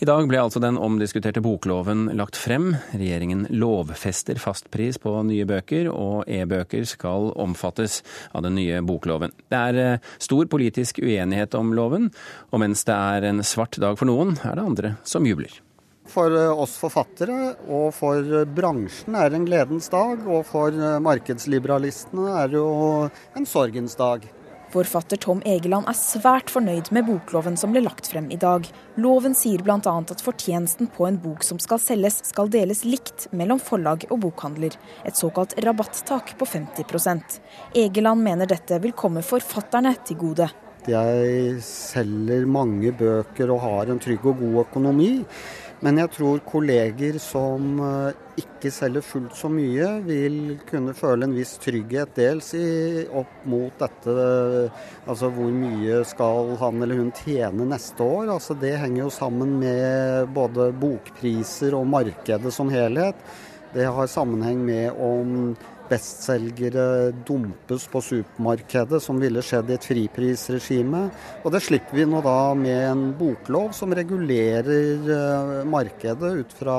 I dag ble altså den omdiskuterte bokloven lagt frem. Regjeringen lovfester fastpris på nye bøker, og e-bøker skal omfattes av den nye bokloven. Det er eh, stor politisk uenighet om loven, og mens det er en svart dag for noen, er det andre som jubler. For eh, oss forfattere og for bransjen er det en gledens dag, og for eh, markedsliberalistene er det jo en sorgens dag. Forfatter Tom Egeland er svært fornøyd med bokloven som ble lagt frem i dag. Loven sier bl.a. at fortjenesten på en bok som skal selges, skal deles likt mellom forlag og bokhandler. Et såkalt rabattak på 50% Egeland mener dette vil komme forfatterne til gode. Jeg selger mange bøker og har en trygg og god økonomi. Men jeg tror kolleger som eh, ikke selger fullt så mye, vil kunne føle en viss trygghet dels i, opp mot dette Altså hvor mye skal han eller hun tjene neste år? Altså Det henger jo sammen med både bokpriser og markedet som helhet. Det har sammenheng med om bestselgere dumpes på supermarkedet, som ville skjedd i et friprisregime. Og det slipper vi nå da med en boklov som regulerer eh, markedet ut fra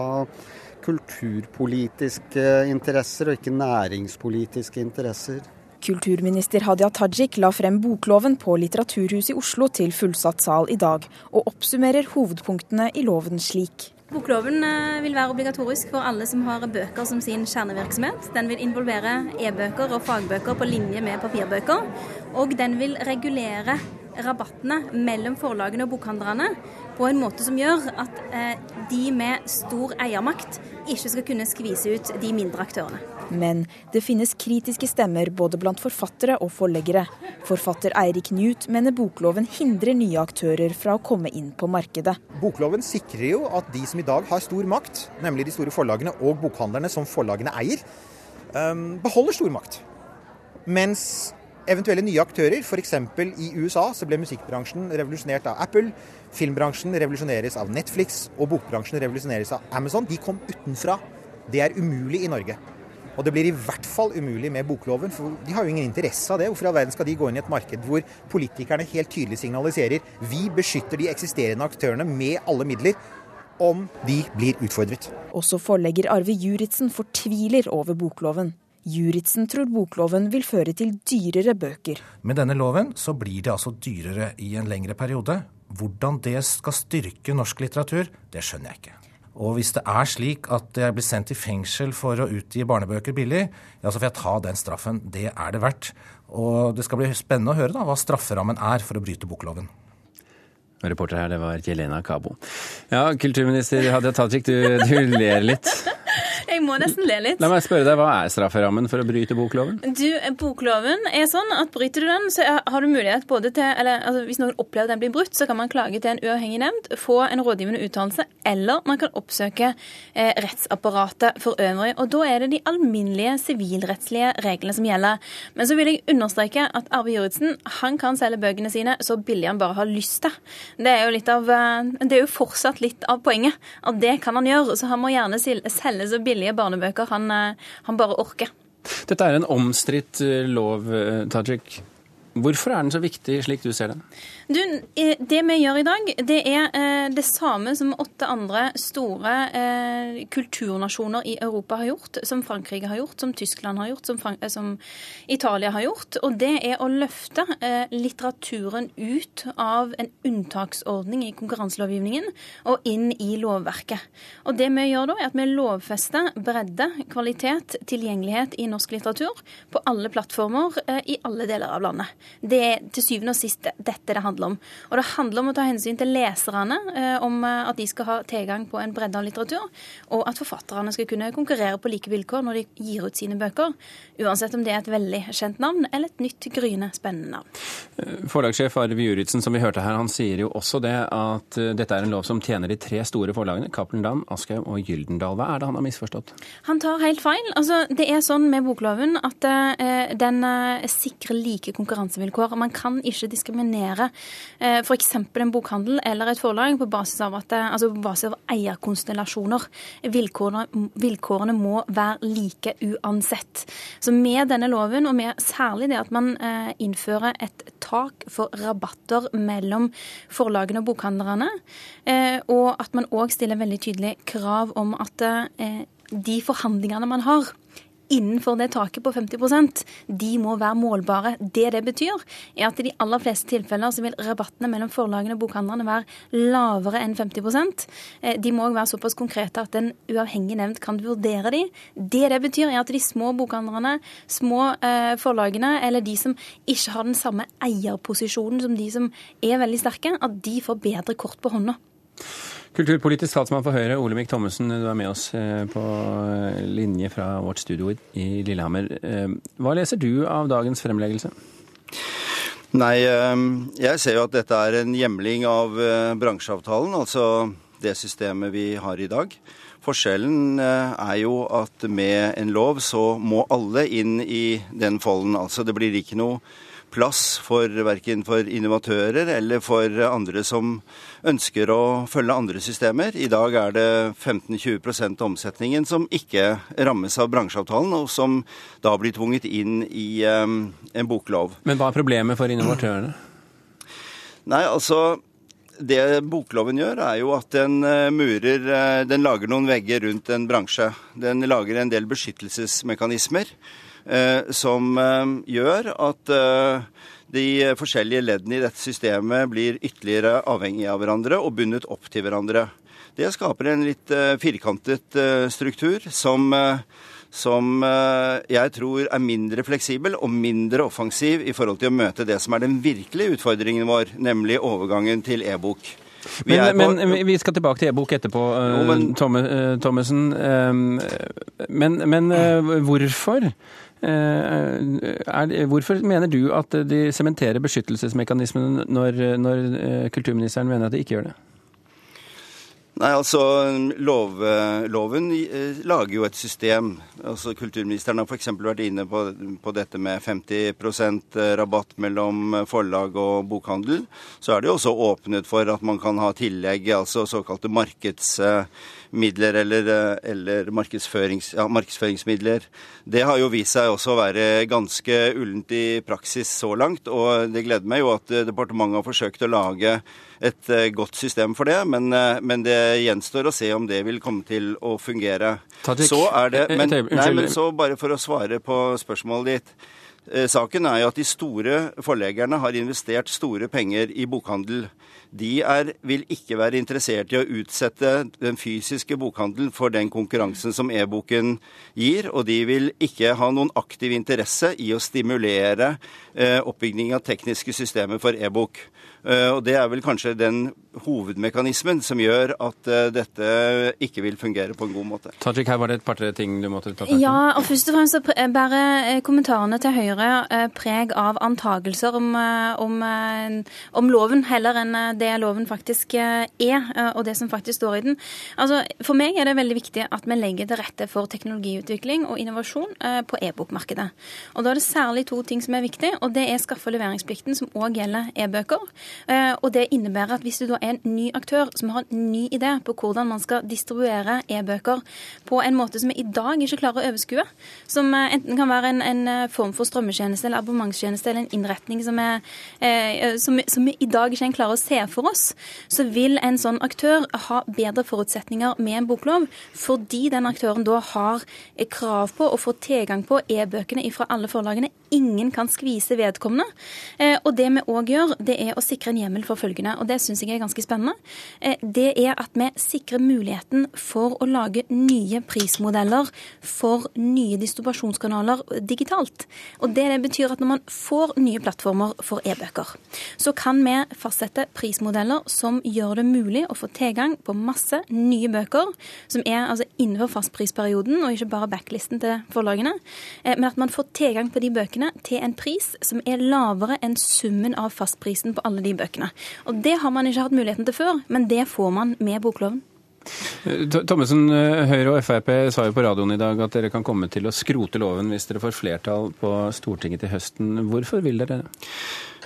kulturpolitiske interesser og ikke næringspolitiske interesser. Kulturminister Hadia Tajik la frem bokloven på Litteraturhuset i Oslo til fullsatt sal i dag, og oppsummerer hovedpunktene i loven slik. Bokloven eh, vil være obligatorisk for alle som har bøker som sin kjernevirksomhet. Den vil involvere e-bøker og fagbøker på linje med papirbøker. Og den vil regulere rabattene mellom forlagene og bokhandlerne på en måte som gjør at eh, de med stor eiermakt ikke skal kunne skvise ut de mindre aktørene. Men det finnes kritiske stemmer både blant forfattere og forleggere. Forfatter Eirik Newt mener bokloven hindrer nye aktører fra å komme inn på markedet. Bokloven sikrer jo at de som i dag har stor makt, nemlig de store forlagene og bokhandlerne som forlagene eier, ehm, beholder stor makt. Mens eventuelle nye aktører, f.eks. i USA så ble musikkbransjen revolusjonert av Apple, filmbransjen revolusjoneres av Netflix og bokbransjen revolusjoneres av Amazon. De kom utenfra. Det er umulig i Norge. Og det blir i hvert fall umulig med bokloven, for de har jo ingen interesse av det. Hvorfor i all verden skal de gå inn i et marked hvor politikerne helt tydelig signaliserer vi beskytter de eksisterende aktørene med alle midler om de blir utfordret. Også forlegger Arve Juritzen fortviler over bokloven. Juritzen tror bokloven vil føre til dyrere bøker. Med denne loven så blir det altså dyrere i en lengre periode. Hvordan det skal styrke norsk litteratur, det skjønner jeg ikke. Og hvis det er slik at jeg blir sendt i fengsel for å utgi barnebøker billig, ja, så får jeg ta den straffen. Det er det verdt. Og det skal bli spennende å høre da, hva strafferammen er for å bryte bokloven. Reporter her, det var Jelena Kabo. Ja, kulturminister Hadia Tajik, du, du ler litt. Jeg må nesten le litt. La meg spørre deg, Hva er strafferammen for å bryte bokloven? Du, Bokloven er sånn at bryter du den, så har du mulighet både til eller altså Hvis noen opplever at den blir brutt, så kan man klage til en uavhengig nemnd, få en rådgivende uttalelse, eller man kan oppsøke eh, rettsapparatet for øvrig. Og Da er det de alminnelige sivilrettslige reglene som gjelder. Men så vil jeg understreke at Arve Juritzen han kan selge bøkene sine så billig han bare har lyst til. Det er jo litt av, eh, det er jo fortsatt litt av poenget. At det kan han gjøre. Så han må gjerne selge så billig billige barnebøker han, eh, han bare orker. Dette er en omstridt eh, lov, eh, Tajik. Hvorfor er den så viktig, slik du ser den? Du, Det vi gjør i dag, det er det samme som åtte andre store eh, kulturnasjoner i Europa har gjort, som Frankrike har gjort, som Tyskland har gjort, som, Frank som Italia har gjort. Og det er å løfte eh, litteraturen ut av en unntaksordning i konkurranselovgivningen og inn i lovverket. Og det vi gjør da, er at vi lovfester bredde, kvalitet, tilgjengelighet i norsk litteratur på alle plattformer i alle deler av landet. Det er til syvende og sist dette det handler om. Og det handler om å ta hensyn til leserne, eh, om eh, at de skal ha tilgang på en bredde av litteratur, og at forfatterne skal kunne konkurrere på like vilkår når de gir ut sine bøker. Uansett om det er et veldig kjent navn eller et nytt, gryende, spennende navn. Eh, forlagssjef Arve Juritzen, som vi hørte her, han sier jo også det at dette er en lov som tjener de tre store forlagene, Cappelen Dam, Aschehoug og Gyldendal. Hva er det han har misforstått? Han tar helt feil. Altså, det er sånn med bokloven at den sikrer like konkurransevilkår. Man kan ikke diskriminere eh, f.eks. en bokhandel eller et forlag på basis av, at, altså på basis av eierkonstellasjoner. Vilkårene, vilkårene, må være like uansett. Så med denne loven, og med særlig det at man eh, innfører et tak for rabatter mellom forlagene og bokhandlerne, eh, og at man òg stiller veldig tydelig krav om at eh, de forhandlingene man har innenfor det taket på 50% de må være målbare. Det det betyr, er at i de aller fleste tilfeller så vil rabattene mellom forlagene og bokhandlerne være lavere enn 50 eh, De må òg være såpass konkrete at en uavhengig nevnt kan vurdere de. Det det betyr, er at de små bokhandlerne, små eh, forlagene, eller de som ikke har den samme eierposisjonen som de som er veldig sterke, at de får bedre kort på hånda. Kulturpolitisk statsmann for Høyre, Olemic Thommessen, du er med oss eh, på eh, linje fra vårt studio i Lillehammer. Eh, hva leser du av dagens fremleggelse? Nei, jeg ser jo at dette er en hjemling av bransjeavtalen, altså det systemet vi har i dag. Forskjellen er jo at med en lov så må alle inn i den folden. Altså det blir ikke noe plass for verken for innovatører eller for andre som ønsker å følge andre systemer. I dag er det 15-20 av omsetningen som ikke rammes av bransjeavtalen, og som da blir tvunget inn i en boklov. Men hva er problemet for innovatørene? Nei, altså det bokloven gjør, er jo at den uh, murer uh, Den lager noen vegger rundt en bransje. Den lager en del beskyttelsesmekanismer. Eh, som eh, gjør at eh, de forskjellige leddene i dette systemet blir ytterligere avhengige av hverandre og bundet opp til hverandre. Det skaper en litt firkantet struktur som, som jeg tror er mindre fleksibel og mindre offensiv i forhold til å møte det som er den virkelige utfordringen vår, nemlig overgangen til e-bok. Vi men, men, vi skal tilbake til e-bok etterpå, jo, men, Thommessen. Men, men hvorfor er, hvorfor mener du at de sementerer beskyttelsesmekanismene når, når eh, kulturministeren mener at de ikke gjør det? Nei, altså lov, Loven eh, lager jo et system. Altså Kulturministeren har f.eks. vært inne på, på, dette med 50% rabatt mellom forlag og bokhandel. Så er det jo også åpnet for at man kan ha tillegg, altså såkalte markedsmidler eller, eh, eller markedsførings, ja, markedsføringsmidler. Det har jo vist seg også å være ganske ullent i praksis så langt. Og det gleder meg jo at eh, departementet har forsøkt å lage et eh, godt system for det, men, men, det gjenstår å se om det vil komme til å fungere. Så er det, men, nei, men så bare for å svare på spørsmålet ditt. Saken er jo at de store forleggerne har investert store penger i bokhandel de er, vil ikke være interessert i å utsette den fysiske bokhandelen for den konkurransen som e-boken gir, og de vil ikke ha noen aktiv interesse i å stimulere eh, oppbygging av tekniske systemer for e-bok. Uh, og Det er vel kanskje den hovedmekanismen som gjør at uh, dette ikke vil fungere på en god måte. Tajik, her var det et par-tre ting du måtte ta tak i. Ja, og først og fremst så bærer kommentarene til Høyre preg av antagelser om, om, om, loven, heller enn det loven faktisk er, og det som faktisk står i den. Altså, For meg er det veldig viktig at vi legger til rette for teknologiutvikling og innovasjon på e-bokmarkedet. Og Da er det særlig to ting som er viktig, og det er skaffe- og leveringsplikten, som òg gjelder e-bøker. Eh, og det innebærer at hvis du da er en ny aktør som har en ny idé på hvordan man skal distribuere e-bøker på en måte som vi i dag ikke klarer å overskue, som eh, enten kan være en, en eh, form for strømmetjeneste eller abonnementstjeneste eller en innretning som, er, som, som vi i dag ikke klarer å se for oss, så vil en sånn aktør ha bedre forutsetninger med en boklov, fordi den aktøren da har krav på å få tilgang på e-bøkene fra alle forlagene. Ingen kan skvise vedkommende. Og det vi òg gjør, det er å sikre sikre en hjemmel for følgende, og det syns jeg er ganske spennende. Eh, det er at vi sikrer muligheten for å lage nye prismodeller for nye distribusjonskanaler digitalt. Og det, det betyr at når man får nye plattformer for e-bøker, så kan vi fastsette prismodeller som gjør det mulig å få tilgang på masse nye bøker, som er altså innenfor fastprisperioden, og ikke bare backlisten til forlagene, eh, men at man får tilgang på de bøkene til en pris som er lavere enn summen av fastprisen på alle de bøkene. Og Det har man ikke hatt muligheten til før, men det får man med bokloven. Thommessen, Høyre og Frp sa jo på radioen i dag at dere kan komme til å skrote loven hvis dere får flertall på Stortinget til høsten. Hvorfor vil dere det?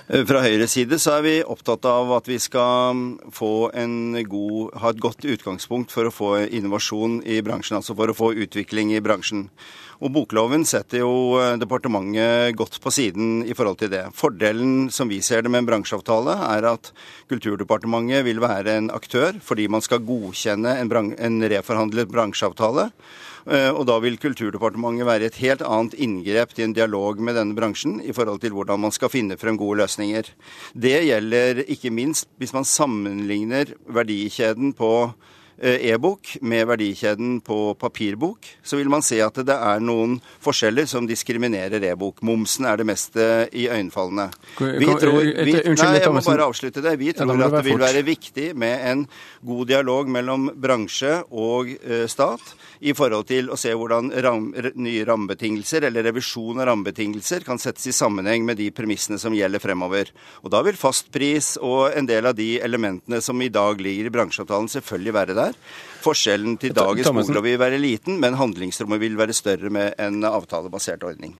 Fra Høyres side så er vi opptatt av at vi skal få god, ha et godt utgangspunkt for å få innovasjon i bransjen, altså for å få utvikling i bransjen. Og Bokloven setter jo eh, departementet godt på siden i forhold til det. Fordelen som vi ser det med en bransjeavtale, er at Kulturdepartementet vil være en aktør fordi man skal godkjenne en, en reforhandlet bransjeavtale. Eh, og da vil Kulturdepartementet være et helt annet inngrep til en dialog med denne bransjen i forhold til hvordan man skal finne frem gode løsninger. Det gjelder ikke minst hvis man sammenligner verdikjeden på e-bok med verdikjeden på papirbok, så vil man se at det er noen forskjeller som diskriminerer e-bok. Momsen er det mest iøynefallende. Vi tror vi, Nei, jeg må bare avslutte det. Vi tror at det vil være viktig med en god dialog mellom bransje og eh, stat i forhold til å se hvordan ram, nye rammebetingelser eller revisjon av rammebetingelser kan settes i sammenheng med de premissene som gjelder fremover. Og Da vil fastpris og en del av de elementene som i dag ligger i bransjeavtalen selvfølgelig være der der. Forskjellen til dagens boklov vil være liten, men handlingsrommet vil være større med en avtalebasert ordning.